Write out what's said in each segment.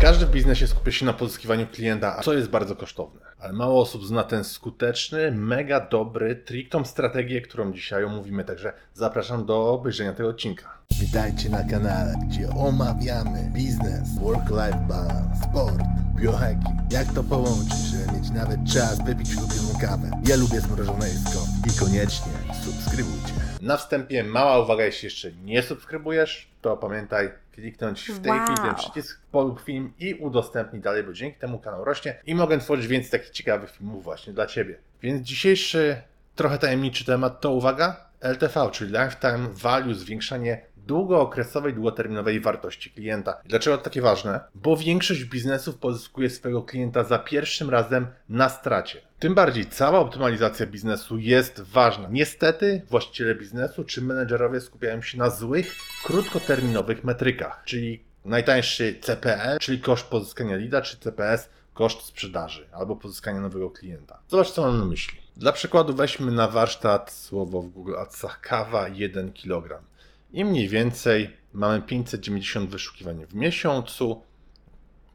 Każdy w biznesie skupia się na pozyskiwaniu klienta, co jest bardzo kosztowne. Ale mało osób zna ten skuteczny, mega dobry trik, tą strategię, którą dzisiaj omówimy. Także zapraszam do obejrzenia tego odcinka. Witajcie na kanale, gdzie omawiamy biznes, work-life balance, sport, biohacking. Jak to połączyć, żeby mieć nawet czas wypić ulubioną kawę. Ja lubię zmrożone jedzko i koniecznie subskrybujcie. Na wstępie mała uwaga, jeśli jeszcze nie subskrybujesz, to pamiętaj kliknąć w tej Wow. chwili ten przycisk polub film i udostępnij dalej, bo dzięki temu kanał rośnie i mogę tworzyć więcej takich ciekawych filmów właśnie dla Ciebie. Więc dzisiejszy trochę tajemniczy temat to uwaga, LTV, czyli Lifetime Value, zwiększanie długookresowej, długoterminowej wartości klienta. Dlaczego to takie ważne? Bo większość biznesów pozyskuje swojego klienta za pierwszym razem na stracie. Tym bardziej cała optymalizacja biznesu jest ważna. Niestety właściciele biznesu czy menedżerowie skupiają się na złych, krótkoterminowych metrykach, czyli najtańszy CPL, czyli koszt pozyskania lida, czy CPS, koszt sprzedaży albo pozyskania nowego klienta. Zobacz, co mam na myśli. Dla przykładu weźmy na warsztat słowo w Google Adsach kawa 1 kg. I mniej więcej mamy 590 wyszukiwań w miesiącu.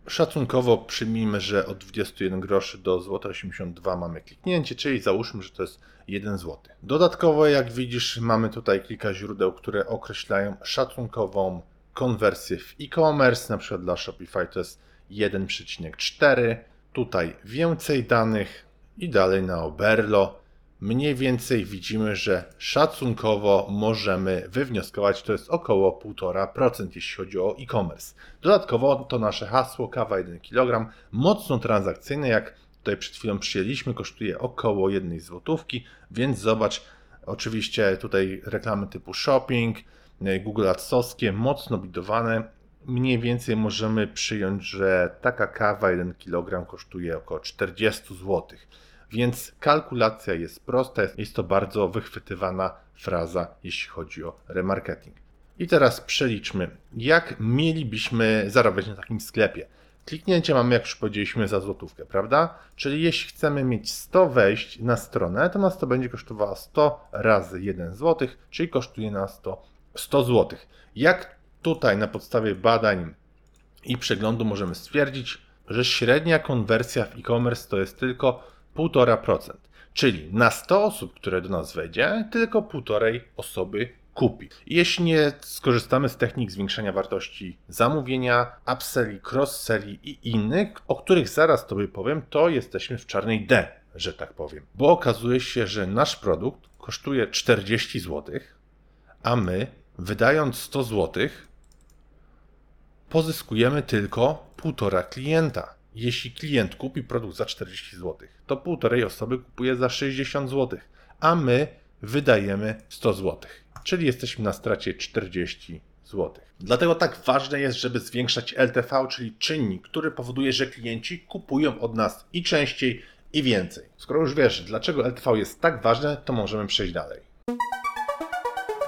Szacunkowo przyjmijmy, że od 21 groszy do złote 82 mamy kliknięcie, czyli załóżmy, że to jest 1 zł. Dodatkowo, jak widzisz, mamy tutaj kilka źródeł, które określają szacunkową konwersję w e-commerce, na przykład dla Shopify to jest 1,4. Tutaj więcej danych i dalej na Oberlo. Mniej więcej widzimy, że szacunkowo możemy wywnioskować, to jest około 1,5%, jeśli chodzi o e-commerce. Dodatkowo to nasze hasło kawa 1 kg, mocno transakcyjne, jak tutaj przed chwilą przyjęliśmy, kosztuje około 1 złotówki, więc zobacz, oczywiście tutaj reklamy typu shopping, e, Google Adsowskie, mocno bidowane. Mniej więcej możemy przyjąć, że taka kawa 1 kg kosztuje około 40 zł. Więc kalkulacja jest prosta, jest- to bardzo wychwytywana fraza, jeśli chodzi o remarketing. I teraz przeliczmy, jak mielibyśmy zarabiać na takim sklepie. Kliknięcie mamy, jak już powiedzieliśmy, za złotówkę, prawda? Czyli jeśli chcemy mieć 100 wejść na stronę, to nas to będzie kosztowało 100 razy 1 zł, czyli kosztuje nas to 100 zł. Jak tutaj na podstawie badań i przeglądu możemy stwierdzić, że średnia konwersja w e-commerce to jest tylko 1,5%. Czyli na 100 osób, które do nas wejdzie, tylko 1,5 osoby kupi. Jeśli nie skorzystamy z technik zwiększania wartości zamówienia, upselli, cross-selli i innych, o których zaraz Tobie powiem, to jesteśmy w czarnej D, że tak powiem. Bo okazuje się, że nasz produkt kosztuje 40 zł, a my, wydając 100 zł, pozyskujemy tylko półtora klienta. Jeśli klient kupi produkt za 40 zł, to półtorej osoby kupuje za 60 zł, a my wydajemy 100 zł, czyli jesteśmy na stracie 40 zł. Dlatego tak ważne jest, żeby zwiększać LTV, czyli czynnik, który powoduje, że klienci kupują od nas i częściej, i więcej. Skoro już wiesz, dlaczego LTV jest tak ważne, to możemy przejść dalej.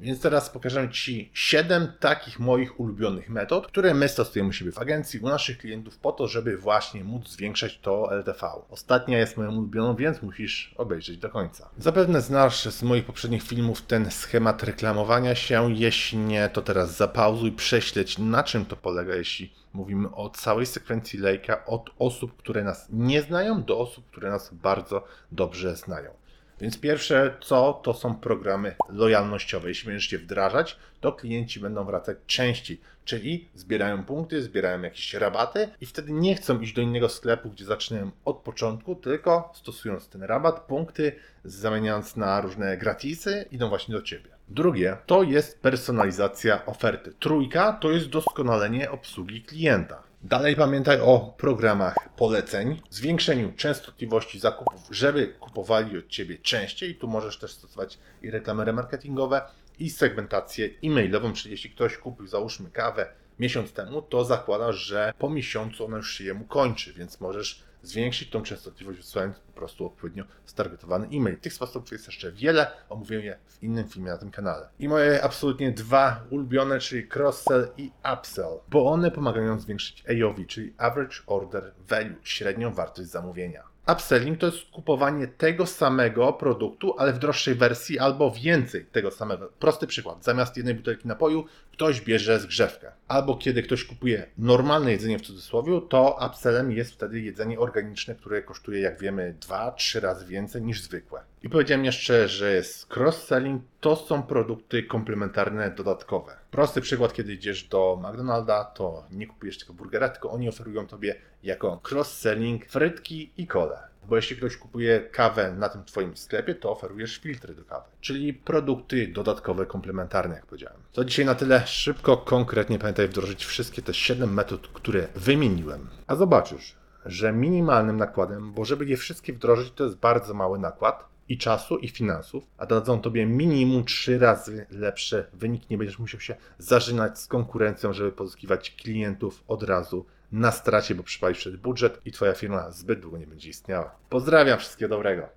Więc teraz pokażę Ci 7 takich moich ulubionych metod, które my stosujemy u siebie w agencji, u naszych klientów po to, żeby właśnie móc zwiększać to LTV. Ostatnia jest moją ulubioną, więc musisz obejrzeć do końca. Zapewne znasz z moich poprzednich filmów ten schemat reklamowania się. Jeśli nie, to teraz zapauzuj, prześledź na czym to polega, jeśli mówimy o całej sekwencji lejka od osób, które nas nie znają do osób, które nas bardzo dobrze znają. Więc pierwsze co, to są programy lojalnościowe. Jeśli będziesz je wdrażać, to klienci będą wracać częściej, czyli zbierają punkty, zbierają jakieś rabaty i wtedy nie chcą iść do innego sklepu, gdzie zaczynają od początku, tylko stosując ten rabat, punkty zamieniając na różne gratisy, idą właśnie do Ciebie. Drugie to jest personalizacja oferty. Trójka to jest doskonalenie obsługi klienta. Dalej pamiętaj o programach poleceń, zwiększeniu częstotliwości zakupów, żeby kupowali od Ciebie częściej. Tu możesz też stosować i reklamy remarketingowe, i segmentację e-mailową, czyli jeśli ktoś kupił, załóżmy kawę miesiąc temu, to zakładasz, że po miesiącu ona już się jemu kończy, więc możesz zwiększyć tą częstotliwość wysyłając po prostu odpowiednio stargetowany e-mail. Tych sposobów jest jeszcze wiele, omówię je w innym filmie na tym kanale. I moje absolutnie dwa ulubione, czyli cross-sell i upsell, bo one pomagają zwiększyć AOV, czyli Average Order Value, średnią wartość zamówienia. Upselling to jest kupowanie tego samego produktu, ale w droższej wersji albo więcej tego samego. Prosty przykład. Zamiast jednej butelki napoju ktoś bierze zgrzewkę. Albo kiedy ktoś kupuje normalne jedzenie w cudzysłowie, to upsellem jest wtedy jedzenie organiczne, które kosztuje, jak wiemy, 2-3 razy więcej niż zwykłe. I powiedziałem jeszcze, że jest cross-selling, to są produkty komplementarne dodatkowe. Prosty przykład, kiedy idziesz do McDonalda, to nie kupujesz tylko burgera, tylko oni oferują tobie jako cross-selling frytki i kole. Bo jeśli ktoś kupuje kawę na tym Twoim sklepie, to oferujesz filtry do kawy. Czyli produkty dodatkowe, komplementarne, jak powiedziałem. To dzisiaj na tyle. Szybko, konkretnie pamiętaj wdrożyć wszystkie te 7 metod, które wymieniłem. A zobaczysz, że minimalnym nakładem, bo żeby je wszystkie wdrożyć, to jest bardzo mały nakład i czasu, i finansów, a dadzą tobie minimum 3 razy lepsze wyniki. Nie będziesz musiał się zażynać z konkurencją, żeby pozyskiwać klientów od razu na stracie, bo przypalisz wtedy budżet i twoja firma zbyt długo nie będzie istniała. Pozdrawiam, wszystkiego dobrego.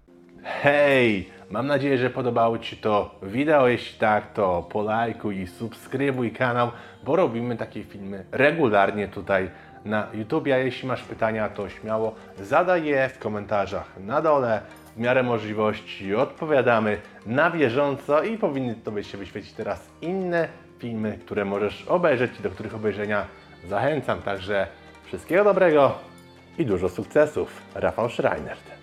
Hej, mam nadzieję, że podobało Ci to wideo. Jeśli tak, to polajkuj i subskrybuj kanał, bo robimy takie filmy regularnie tutaj na YouTube. A jeśli masz pytania, to śmiało zadaj je w komentarzach na dole. W miarę możliwości odpowiadamy na bieżąco i powinny Tobie się wyświecić teraz inne filmy, które możesz obejrzeć i do których obejrzenia zachęcam. Także wszystkiego dobrego i dużo sukcesów. Rafał Schreinert.